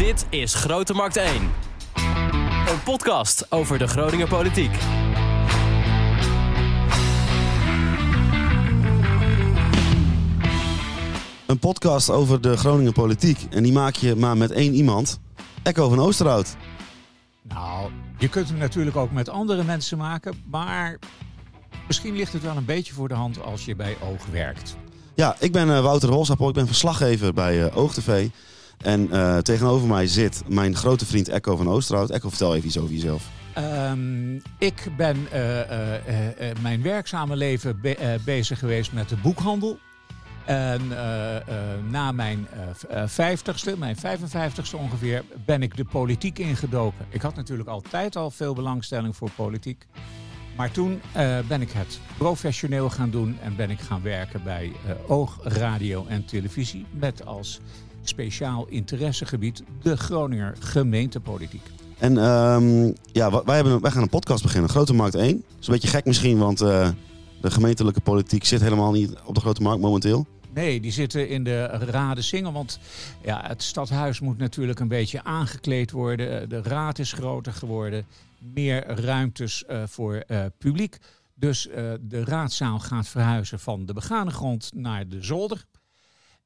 Dit is Grote Markt 1. Een podcast over de Groninger politiek. Een podcast over de Groningen politiek. En die maak je maar met één iemand. Echo van Oosterhout. Nou, je kunt hem natuurlijk ook met andere mensen maken, maar misschien ligt het wel een beetje voor de hand als je bij Oog werkt. Ja, ik ben eh, Wouter Holsappel. Ik ben verslaggever bij eh OogTV. En eh, tegenover mij zit mijn grote vriend Echo van Oosterhout. Echo, vertel even iets over jezelf. Ehm, ik ben eh, eh, mijn werkzame leven be- bezig geweest met de boekhandel. En na mijn vijftigste, mijn 55ste ongeveer, ben ik de politiek ingedoken. Ik had natuurlijk altijd al veel belangstelling voor politiek. Maar toen ben ik het professioneel gaan doen en ben ik gaan werken bij Oog, Radio en Televisie. Met als speciaal interessegebied de Groninger gemeentepolitiek. En ehm, ja, wij, hebben, wij gaan een podcast beginnen. Grote Markt 1. Dat is een beetje gek misschien, want eh, de gemeentelijke politiek zit helemaal niet op de Grote Markt momenteel. Nee, die zitten in de Raden Singel. Want ja, het stadhuis moet natuurlijk een beetje aangekleed worden. De raad is groter geworden. Meer ruimtes eh, voor eh, publiek. Dus eh, de raadzaal gaat verhuizen van de begane grond naar de zolder.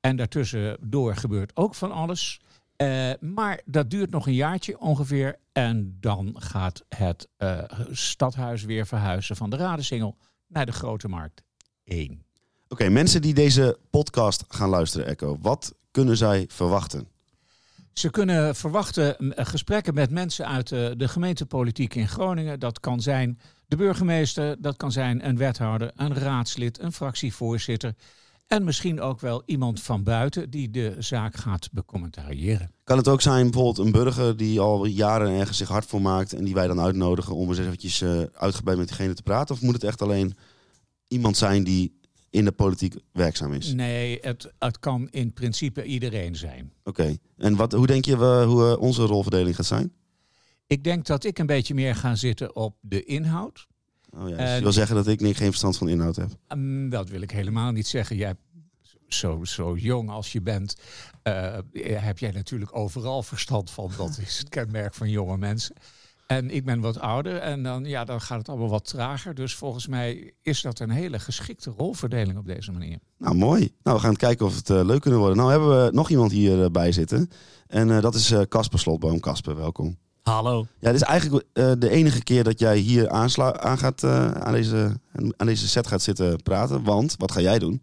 En daartussendoor gebeurt ook van alles. Eh, maar dat duurt nog een jaartje ongeveer. En dan gaat het eh, stadhuis weer verhuizen van de Radensingel naar de Grote Markt 1. Oké, mensen die deze podcast gaan luisteren, Echo. Wat kunnen zij verwachten? Ze kunnen verwachten eh, gesprekken met mensen uit eh, de gemeentepolitiek in Groningen. Dat kan zijn de burgemeester, dat kan zijn een wethouder, een raadslid, een fractievoorzitter. En misschien ook wel iemand van buiten die de zaak gaat becommentariëren. Kan het ook zijn bijvoorbeeld een burger die al jaren ergens zich hard voor maakt en die wij dan uitnodigen om eens eventjes eh, uitgebreid met diegene te praten? Of moet het echt alleen iemand zijn die in de politiek werkzaam is? Nee, het, het kan in principe iedereen zijn. Oké. En wat, hoe denk je we, hoe eh, onze rolverdeling gaat zijn? Ik denk dat ik een beetje meer ga zitten op de inhoud. Oh ja, dus je wil zeggen dat ik niet, geen verstand van inhoud heb. Mm, Dat wil ik helemaal niet zeggen. Jij, zo, zo jong als je bent, eh, heb jij natuurlijk overal verstand van. Dat is het kenmerk van jonge mensen. En ik ben wat ouder en dan, ja, dan gaat het allemaal wat trager. Dus volgens mij is dat een hele geschikte rolverdeling op deze manier. Nou, mooi. Nou, we gaan kijken of het eh, leuk kunnen worden. Nou hebben we nog iemand hierbij bij zitten. En eh, dat is eh, Casper Slotboom. Casper, welkom. Hallo. Ja, dit is eigenlijk eh, de enige keer dat jij hier aansla aan, gaat, eh, aan, deze, aan deze set gaat zitten praten. Want, wat ga jij doen?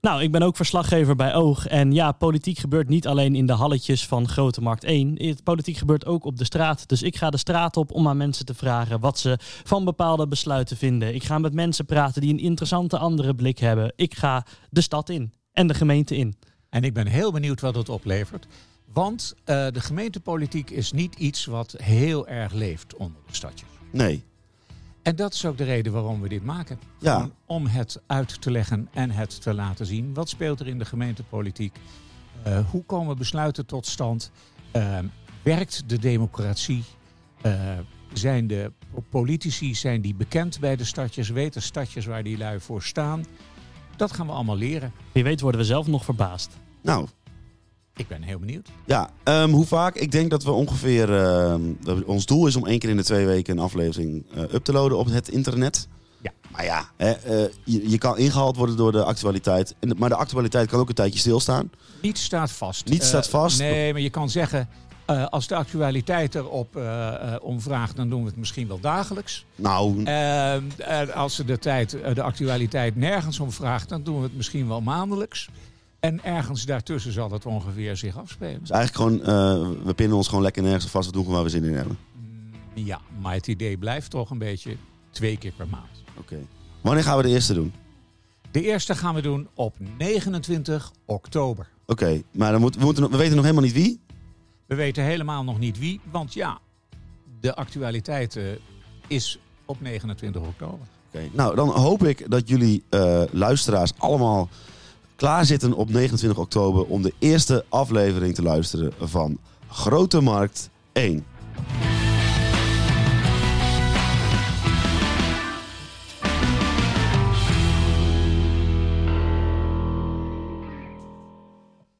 Nou, ik ben ook verslaggever bij Oog. En ja, politiek gebeurt niet alleen in de halletjes van Grote Markt 1. Het politiek gebeurt ook op de straat. Dus ik ga de straat op om aan mensen te vragen wat ze van bepaalde besluiten vinden. Ik ga met mensen praten die een interessante andere blik hebben. Ik ga de stad in en de gemeente in. En ik ben heel benieuwd wat het oplevert. Want eh, de gemeentepolitiek is niet iets wat heel erg leeft onder de stadjes. Nee. En dat is ook de reden waarom we dit maken. Ja. Om het uit te leggen en het te laten zien. Wat speelt er in de gemeentepolitiek? Eh, hoe komen besluiten tot stand? Eh, werkt de democratie? Eh, zijn de politici zijn die bekend bij de stadjes? Weten stadjes waar die lui voor staan? Dat gaan we allemaal leren. Wie weet worden we zelf nog verbaasd. Nou, Ik ben heel benieuwd. ja. ehm, hoe vaak? Ik denk dat we ongeveer... ehm, ons doel is om één keer in de twee weken een aflevering eh, up te loaden op het internet. Ja. Maar ja, hè, eh, je, je kan ingehaald worden door de actualiteit. En Maar de actualiteit kan ook een tijdje stilstaan. Niets staat vast. Niets staat Eh, vast. Nee, maar je kan zeggen... als de actualiteit erop eh, eh, om vraagt, dan doen we het misschien wel dagelijks. Nou, Ehm, en als ze de, tijd, de actualiteit nergens om vraagt, dan doen we het misschien wel maandelijks. En ergens daartussen zal het ongeveer zich afspelen. Dus eigenlijk gewoon, eh, we pinnen ons gewoon lekker nergens vast. We doen gewoon waar we zin in hebben. Mm, Ja, maar het idee blijft toch een beetje twee keer per maand. Oké. Wanneer gaan we de eerste doen? De eerste gaan we doen op 29 oktober. Oké, maar dan moet, we, moeten, we weten nog helemaal niet wie. We weten helemaal nog niet wie, want ja, de actualiteit is op 29 oktober. Oké, nou dan hoop ik dat jullie eh, luisteraars allemaal klaar zitten op 29 oktober om de eerste aflevering te luisteren van Grote Markt 1.